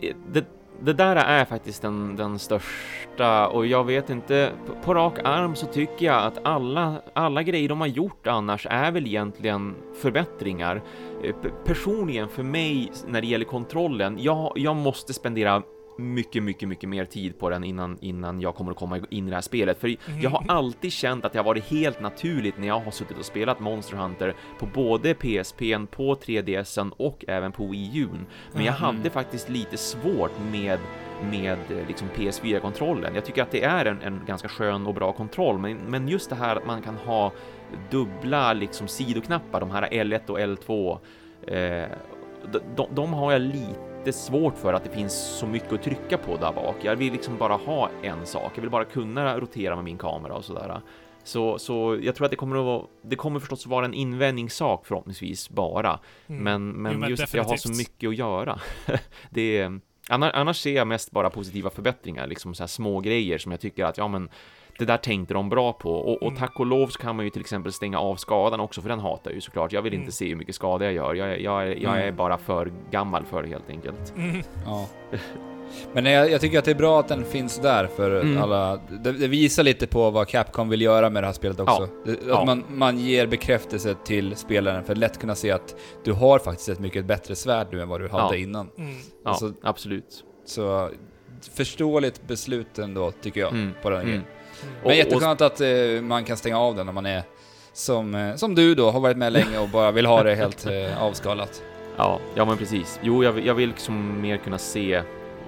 C: Eh, Det, det där är faktiskt den, den största och jag vet inte, på, på rak arm så tycker jag att alla, alla grejer de har gjort annars är väl egentligen förbättringar. Eh, p- Personligen för mig när det gäller kontrollen, jag, jag måste spendera mycket, mycket, mycket mer tid på den innan, innan jag kommer att komma in i det här spelet. För jag har alltid känt att det har varit helt naturligt när jag har suttit och spelat Monster Hunter på både PSPn, på 3DSen och även på Wii U. Men jag hade faktiskt lite svårt med med eh, liksom PS4-kontrollen. Jag tycker att det är en, en ganska skön och bra kontroll, men, men just det här att man kan ha dubbla liksom sidoknappar, de här L1 och L2, eh, de, de, de har jag lite svårt för att det finns så mycket att trycka på där bak. Jag vill liksom bara ha en sak. Jag vill bara kunna rotera med min kamera och sådär. Så, så jag tror att det kommer att vara, det kommer förstås vara en invändningssak förhoppningsvis bara.
B: Mm.
C: Men, men,
B: Jo, men
C: just att jag har så mycket att göra. det är, annars, annars ser jag mest bara positiva förbättringar, liksom så här små grejer som jag tycker att, ja men det där tänkte de bra på och, och
B: Mm.
C: tack och lov så kan man ju till exempel stänga av skadan också för den hatar ju såklart. Jag vill
B: Mm.
C: inte se hur mycket skada jag gör. Jag, är- jag, är- jag är
A: Mm.
C: bara för gammal för det helt enkelt.
B: Mm.
A: Ja. Men jag, jag tycker att det är bra att den finns där för
C: Mm.
A: alla. Det, det visar lite på vad Capcom vill göra med det här spelet också. Det, att
C: Ja.
A: man, man ger bekräftelse till spelaren för att lätt kunna se att du har faktiskt ett mycket bättre svärd nu än vad du hade
C: Ja.
A: innan.
B: Mm.
C: Ja,
A: Alltså-
C: absolut.
A: Så förståeligt beslut ändå, tycker jag,
C: Mm.
A: på den
C: Mm.
A: grejen.
C: Och-
A: Men jätteskönt att eh, man kan stänga av den när man är som, eh, som du då, har varit med länge och bara vill ha det helt eh, avskalat.
C: Ja, ja men precis. Jo, jag, jag vill liksom mer kunna se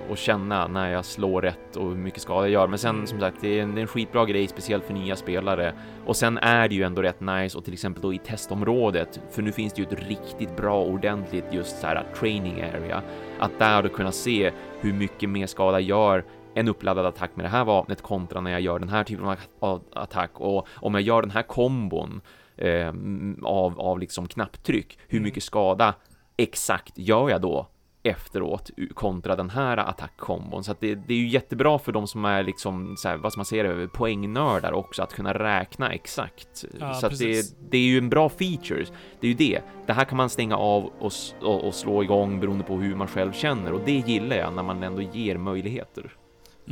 C: och känna när jag slår rätt och hur mycket skada jag gör. Men sen som sagt, det är en, det är en skitbra grej, speciellt för nya spelare. Och sen är det ju ändå rätt nice och till exempel då i testområdet, för nu finns det ju ett riktigt bra ordentligt just så här training area. Att där då kunna se hur mycket mer skada gör en uppladdad attack med det här vapnet kontra när jag gör den här typen av attack och om jag gör den här kombon eh, av, av liksom knapptryck, hur
B: Mm.
C: mycket skada exakt gör jag då efteråt kontra den här attackkombon. Så att det, det är ju jättebra för de som är liksom, så här, vad ska man säga det, poängnördar också, att kunna räkna exakt.
B: Ja,
C: så det, det är ju en bra features. Det är ju det. Det här kan man stänga av och, och, och slå igång beroende på hur man själv känner och det gillar jag när man ändå ger möjligheter.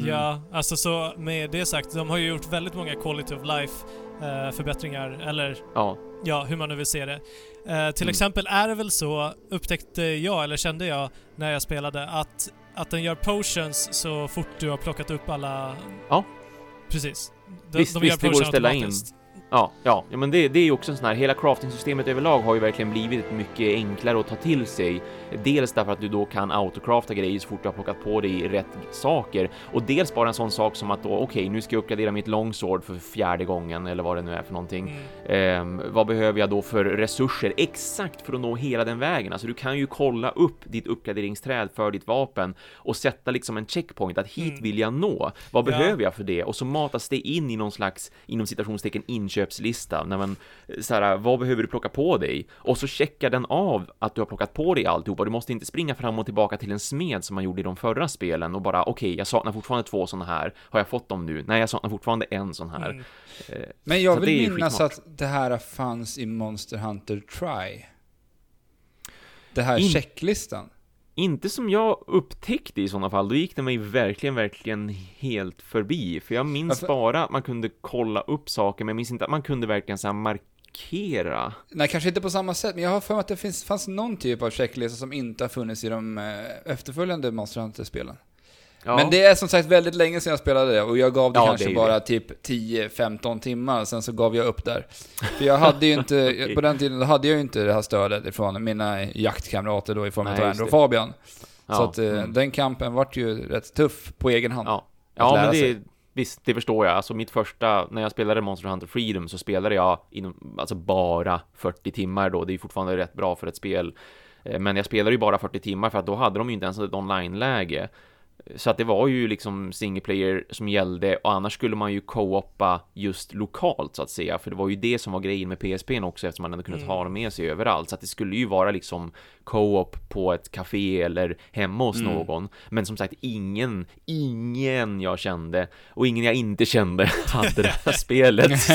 A: Mm.
B: Ja, alltså så med det sagt, de har ju gjort väldigt många quality of life eh, förbättringar, eller
C: Ja,
B: ja, hur man nu vill se det. Eh, till
C: Mm.
B: exempel är det väl så, upptäckte jag, eller kände jag när jag spelade, att, att den gör potions så fort du har plockat upp alla...
C: Ja.
B: Precis. De,
C: Visst,
B: de
C: visst, det går att ställa in. Ja, ja, ja men det, det är ju också en sån här, hela crafting-systemet överlag har ju verkligen blivit mycket enklare att ta till sig. Dels därför att du då kan autocrafta grejer så fort du har plockat på dig rätt saker och dels bara en sån sak som att då, okej, nu ska jag uppgradera mitt longsword för fjärde gången eller vad det nu är för någonting.
B: Mm.
C: Ehm, vad behöver jag då för resurser exakt för att nå hela den vägen? Alltså du kan ju kolla upp ditt uppgraderingsträd för ditt vapen och sätta liksom en checkpoint att hit
B: Mm.
C: vill jag nå. Vad
B: Ja.
C: behöver jag för det? Och så matas det in i någon slags inom citationstecken inköpslista. När man så här, vad behöver du plocka på dig? Och så checkar den av att du har plockat på dig alltihopa. Du måste inte springa fram och tillbaka till en smed som man gjorde i de förra spelen och bara okej, jag saknar fortfarande två sådana här. Har jag fått dem nu? Nej, jag saknar fortfarande en sån här.
B: Mm.
C: Eh,
A: Men jag
C: Så
A: vill minnas att det här fanns i Monster Hunter Try. Det här
C: In-
A: checklistan.
C: Inte som jag upptäckte i sådana fall, då gick det mig verkligen, verkligen helt förbi. För jag minns
A: Varför-
C: bara att man kunde kolla upp saker, men jag minns inte att man kunde verkligen så markera.
A: Nej, kanske inte på samma sätt, men jag har för mig att det finns, fanns någon typ av checklista som inte har funnits i de eh, efterföljande Monster Hunter-spelen.
C: Ja,
A: Men det är som sagt väldigt länge sedan jag spelade det och jag gav det
C: Ja, det
A: kanske
C: ju
A: bara typ 10-15 timmar, sen så gav jag upp där. För jag hade ju inte,
C: Okej.
A: på den tiden hade jag ju inte det här stödet ifrån mina jaktkamrater då i form av Andrew och
C: det.
A: Fabian.
C: ja,
A: Så att eh,
C: mm.
A: den kampen vart ju rätt tuff på egen hand.
C: Ja, ja men det,
A: sig.
C: visst, det förstår jag. Alltså mitt första, när jag spelade Monster Hunter Freedom så spelade jag inom, alltså bara 40 timmar då. Det är fortfarande rätt bra för ett spel. Eh, Men jag spelade ju bara 40 timmar för att då hade de ju inte ens ett online-läge. Så att det var ju liksom single player som gällde och annars skulle man ju co-opa just lokalt så att säga. För det var ju det som var grejen med PSPn också eftersom man hade kunnat
B: Mm.
C: ha dem med sig överallt. Så att det skulle ju vara liksom co-op på ett café eller hemma hos
A: Mm.
C: någon. Men som sagt, ingen, ingen jag kände och ingen jag inte kände hade det här spelet. Så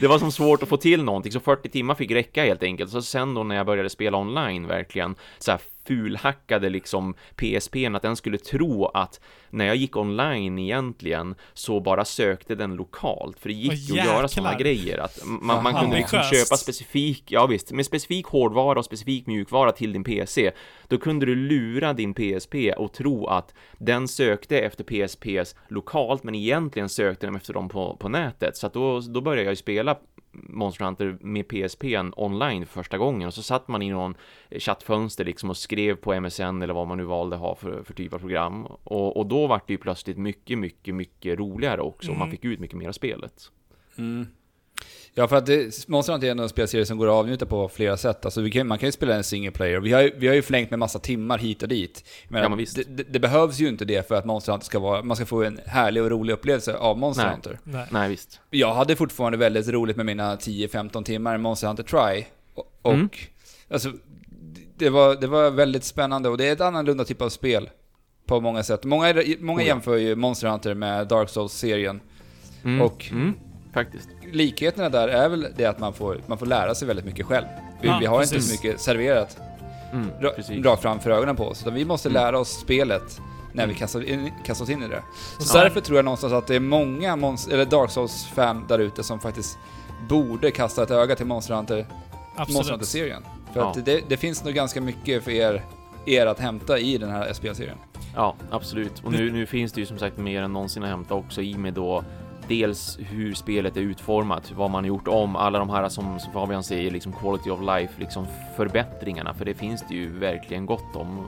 C: det var som svårt att få till någonting, så 40 timmar fick räcka helt enkelt. Så sen då när jag började spela online verkligen, så här fulhackade liksom PSPn, att den skulle tro att när jag gick online egentligen så bara sökte den lokalt, för det gick ju att göra sådana grejer att man, man kunde liksom köpa specifik, ja visst, med specifik hårdvara och specifik mjukvara till din PC, då kunde du lura din PSP och tro att den sökte efter PSPs lokalt, men egentligen sökte den efter dem på, på nätet, så att då, då började jag ju spela Monster Hunter med PSPn online för första gången och så satt man i någon chattfönster liksom och skrev på MSN eller vad man nu valde ha för, för typ av program och, och då var det ju plötsligt mycket, mycket, mycket roligare också och man
B: Mm.
C: fick ut mycket mer av spelet.
A: Mm. Ja, för att det, Monster Hunter är en spelserie som går att avnjuta på flera sätt. Alltså, vi kan, man kan ju spela en single player. Vi har, ju- vi har ju flängt med massa timmar hit och dit. Men
C: Ja, men visst.
A: Det, det, det behövs ju inte det för att Monster Hunter ska vara... Man ska få en härlig och rolig upplevelse av Monster
C: Nej.
A: Hunter.
B: Nej.
C: Nej, visst.
A: Jag hade fortfarande väldigt roligt med mina 10-15 timmar i Monster Hunter Try. Och, och
C: Mm.
A: alltså, det var, det var väldigt spännande och det är ett annorlunda typ av spel. På många sätt. Många, många
C: Oh ja.
A: jämför ju Monster Hunter med Dark Souls-serien.
C: Mm.
A: Och-
C: mm, faktiskt.
A: Likheterna där är väl det att man får, man får lära sig väldigt mycket själv. Vi,
B: Ja,
A: vi har inte
B: precis.
A: så mycket serverat
C: Mm,
A: ra, rakt framför ögonen på oss. Utan vi måste
C: Mm.
A: lära oss spelet när vi kastar, in, kastar oss in i det. Så
B: sen-
A: därför tror jag någonstans att det är många Monst- eller Dark Souls-fan där ute som faktiskt borde kasta ett öga till Monster Hunter, Monster
B: Absolut.
A: Hunter-serien. För
C: Ja.
A: att det, det finns nog ganska mycket för er, er att hämta i den här SPL-serien.
C: Ja, absolut. Och nu, nu finns det ju som sagt mer än någonsin att hämta också i med då dels hur spelet är utformat, vad man har gjort om, alla de här som, som Fabian säger, liksom quality of life, liksom förbättringarna, för det finns det ju verkligen gott om.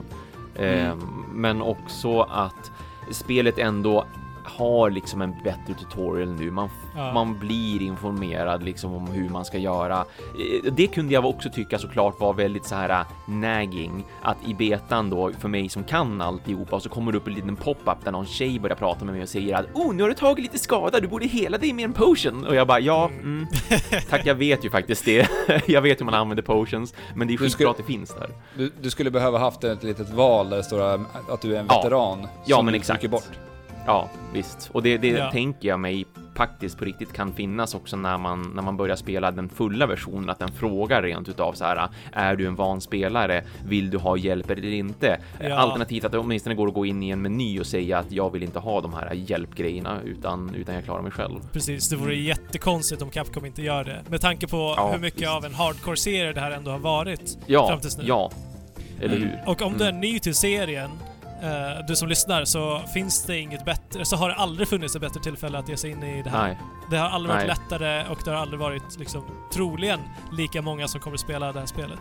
C: Eh, men också att spelet ändå har liksom en bättre tutorial nu. Man,
B: Ja.
C: man blir informerad liksom om hur man ska göra. Eh, Det kunde jag också tycka såklart var väldigt så här äh, nagging att i betan då för mig som kan alltihopa och så kommer det upp en liten pop-up där någon tjej börjar prata med mig och säger att oh, nu har du tagit lite skada, du borde hela dig med en potion och jag bara ja, mm, tack, jag vet ju faktiskt det. jag vet hur man använder potions, men det är skitbra att det finns där.
A: Du, du skulle behöva haft ett litet val där det står att du är en
C: Ja.
A: veteran.
C: Ja,
A: som
C: men exakt.
A: bort.
C: Ja, visst. Och det, det
B: Ja.
C: tänker jag mig faktiskt på riktigt kan finnas också när man, när man börjar spela den fulla versionen, att den frågar rent utav så här, är du en van spelare? Vill du ha hjälp eller inte?
B: Ja.
C: Alternativt att det åtminstone går att gå in i en meny och säga att jag vill inte ha de här hjälpgrejerna utan, utan jag klarar mig själv.
B: Precis, det vore jättekonstigt om Capcom inte gör det. Med tanke på
C: Ja,
B: hur mycket
C: visst.
B: av en hardcore-serie det här ändå har varit
C: Ja,
B: fram tills nu.
C: ja. Eller
A: Mm.
C: hur?
B: Och om du är
C: Mm.
B: ny till serien, eh, du som lyssnar, så finns det inget bättre, så har det aldrig funnits ett bättre tillfälle att ge sig in i det här.
C: Nej,
B: Det har aldrig varit
C: Nej.
B: lättare och det har aldrig varit liksom, troligen lika många som kommer spela det här spelet.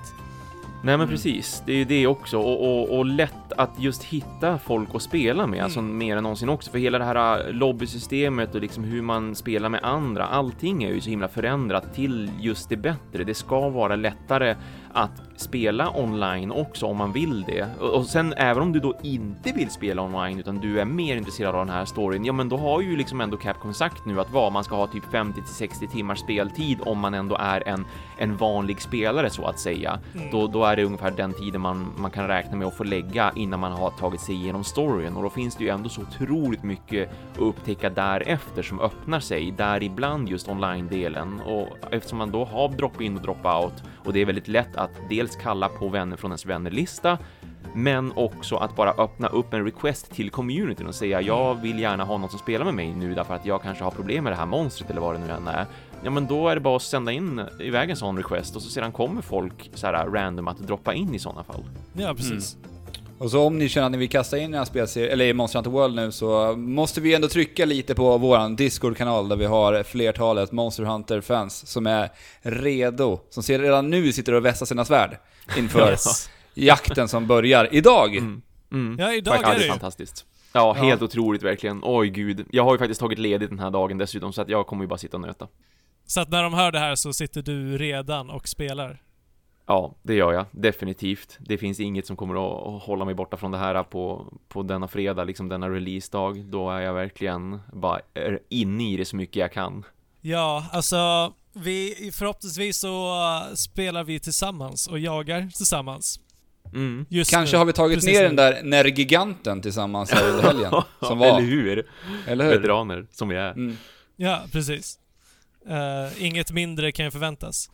C: Nej men
A: Mm.
C: precis, det är ju det också och, och, och lätt att just hitta folk att spela med,
B: Mm.
C: alltså mer än någonsin också, för hela det här äh, lobbysystemet och liksom hur man spelar med andra, allting är ju så himla förändrat till just det bättre. Det ska vara lättare att spela online också om man vill det. Och, sen även om du då inte vill spela online utan du är mer intresserad av den här storyn, ja men då har ju liksom ändå Capcom sagt nu att vad man ska ha typ 50 till 60 timmars speltid om man ändå är en, en vanlig spelare så att säga.
B: Mm.
C: Då, då är det ungefär den tiden man, man kan räkna med att få lägga innan man har tagit sig igenom storyn och då finns det ju ändå så otroligt mycket att upptäcka därefter som öppnar sig, däribland just online-delen och eftersom man då har drop-in och drop-out och det är väldigt lätt att dels kalla på vänner från ens vännerlista men också att bara öppna upp en request till communityn och säga jag vill gärna ha någon som spelar med mig nu därför att jag kanske har problem med det här monstret eller vad det nu än är. Ja, men då är det bara att sända in iväg en sån request och så sedan kommer folk så här random att droppa in i sådana fall.
B: Ja, precis.
A: Och så om ni känner att ni vill kasta in i en spelserie, eller i Monster Hunter World nu, så måste vi ändå trycka lite på våran Discord-kanal där vi har flertalet Monster Hunter-fans som är redo, som ser redan nu sitter och vässar sina svärd inför jakten som börjar idag.
C: Mm. Mm.
B: Ja, idag
C: Ja,
B: är
C: det
B: ju.
C: fantastiskt. Ja, helt otroligt verkligen. Oj gud. Jag har ju faktiskt tagit ledigt den här dagen dessutom så att jag kommer ju bara sitta och nöta.
B: Så att när de hör det här så sitter du redan och spelar.
C: Ja, det gör jag. Definitivt. Det finns inget som kommer att hålla mig borta från det här på, på denna fredag, liksom denna releasedag. Då är jag verkligen bara inne i det så mycket jag kan.
B: Ja, alltså vi, förhoppningsvis så uh, spelar vi tillsammans och jagar tillsammans.
C: Mm.
B: Just
A: Kanske
B: nu.
A: har vi tagit
B: Precis
A: ner
B: nu.
A: den där Nergiganten tillsammans här under helgen. som var.
C: Eller hur?
A: Eller hur?
C: Veteraner som vi är.
A: Mm.
B: Ja, precis. Eh, inget mindre kan ju förväntas.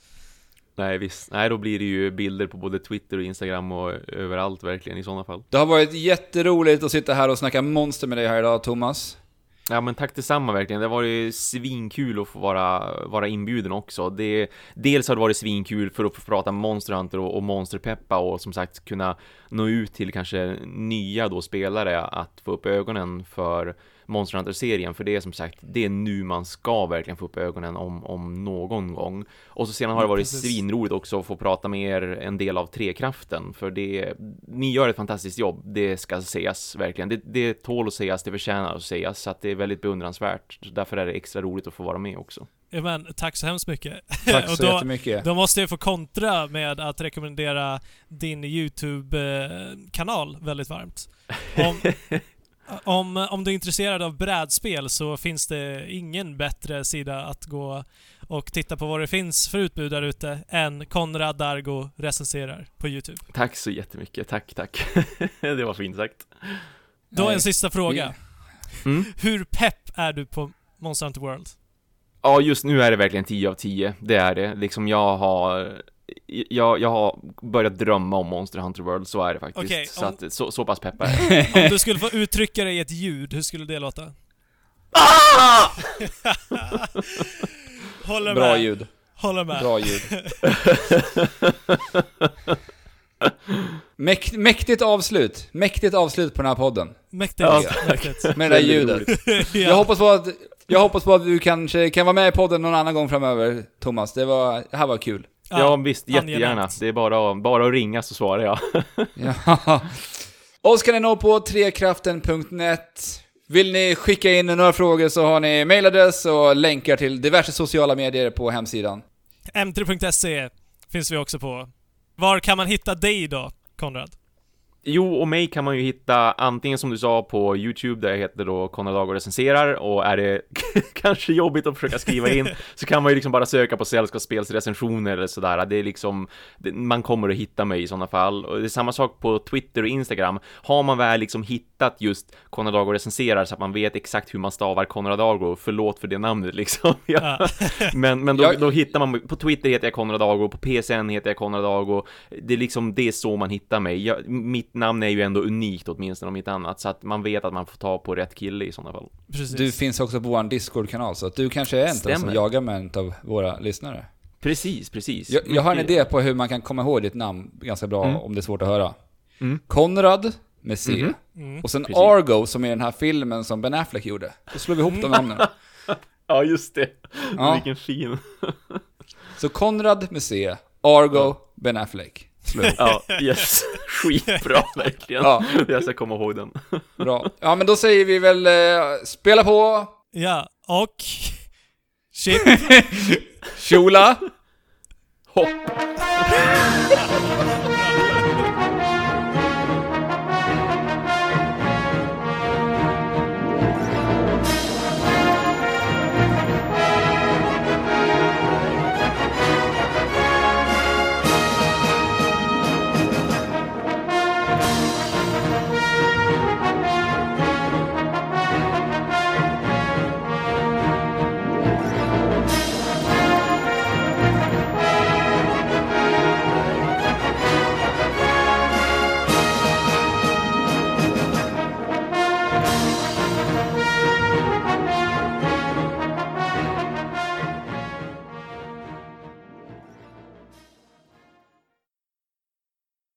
C: Nej visst, nej då blir det ju bilder på både Twitter och Instagram och överallt verkligen i sådana fall.
A: Det har varit jätteroligt att sitta här och snacka monster med dig här idag, Thomas.
C: Ja men tack detsamma verkligen, det har varit svinkul att få vara, vara inbjuden också. Det, dels har det varit svinkul för att få prata Monster Hunter och, och Monsterpeppa och som sagt kunna nå ut till kanske nya då spelare att få upp ögonen för Monster Hunter-serien, för det är som sagt, det är nu man ska verkligen få upp ögonen om, om någon gång. Och så sedan har det varit
B: Precis.
C: svinroligt också att få prata med er en del av Trekraften, för det, ni gör ett fantastiskt jobb, det ska sägas verkligen. Det, det tål att sägas, det förtjänar att sägas, så att det är väldigt beundransvärt. Därför är det extra roligt att få vara med också.
B: Ja, men tack så hemskt mycket.
A: Tack
B: Och
A: så
B: då-
A: jättemycket.
B: Då måste jag få kontra med att rekommendera din YouTube-kanal väldigt varmt. Om, om, om du är intresserad av brädspel så finns det ingen bättre sida att gå och titta på vad det finns för utbud där ute än Konrad Dargo recenserar på YouTube.
C: Tack så jättemycket, tack, tack. det var fint sagt.
B: Då
A: Nej.
B: en sista fråga.
C: Mm.
B: Hur pepp är du på Monster Hunter World?
C: Ja, just nu är det verkligen 10 av 10. Det är det. Liksom jag har jag, jag har börjat drömma om Monster Hunter World, så är det faktiskt.
B: Okej,
C: så,
B: om-
C: att, så, så pass peppar.
B: Om du skulle få uttrycka dig i ett ljud, hur skulle det låta? Håller
A: Bra
B: med.
A: ljud.
B: Håller med.
A: Bra ljud. Mäkt, mäktigt avslut. Mäktigt avslut på den här podden.
B: Mäktigt.
C: Ja.
B: Mäktigt.
A: Med det där ljudet. Jag hoppas på att, jag hoppas på att du kanske kan vara med i podden någon annan gång framöver, Thomas. Det, var, det här var kul.
C: Ja, visst,
B: angenämt.
C: jättegärna. Det är bara, bara att ringa så svarar jag.
A: Ja. Oss kan ni nå på trekraften.net. Vill ni skicka in några frågor så har ni mailadress och länkar till diverse sociala medier på hemsidan.
B: M3.se finns vi också på. Var kan man hitta dig då, Konrad?
C: Jo, och mig kan man ju hitta antingen som du sa på YouTube där jag heter då Konrad Lago recenserar och är det kanske jobbigt att försöka skriva in så kan man ju liksom bara söka på sällskapsspelsrecensioner eller sådär. Det är liksom, man kommer att hitta mig i sådana fall. Och det är samma sak på Twitter och Instagram. Har man väl liksom hittat just Konrad Lago recenserar så att man vet exakt hur man stavar Konrad Lago, förlåt för det namnet liksom. Ja. Men, men då, då hittar man, på Twitter heter jag Konrad Ago, på PSN heter jag Konrad Ago. Det är liksom, det är så man hittar mig. Jag, mitt namn är ju ändå unikt åtminstone om inte annat, så att man vet att man får ta på rätt kille i sådana fall.
B: Precis.
A: Du finns också på vår Discord-kanal, så att du kanske är en av dem som
C: Stämmer.
A: jagar med en av våra lyssnare.
C: Precis, precis.
A: Jag, jag har en idé på hur man kan komma ihåg ditt namn ganska bra
C: Mm.
A: om det är svårt att höra.
C: Mm.
A: Konrad med C.
C: Mhm.
B: Mm.
A: Och sen
C: Precis.
A: Argo som är den här filmen som Ben Affleck gjorde. Då slår vi ihop de namnen.
C: Ja, just det.
A: Ja.
C: Vilken fin.
A: Så Konrad med C, Argo, Ben Affleck. Ihop.
C: Ja, yes. Skitbra, verkligen.
A: Ja.
C: Jag ska komma ihåg den.
A: Bra. Ja men då säger vi väl, eh, spela på,
B: Ja, och... Shit.
A: Shula.
C: Hopp.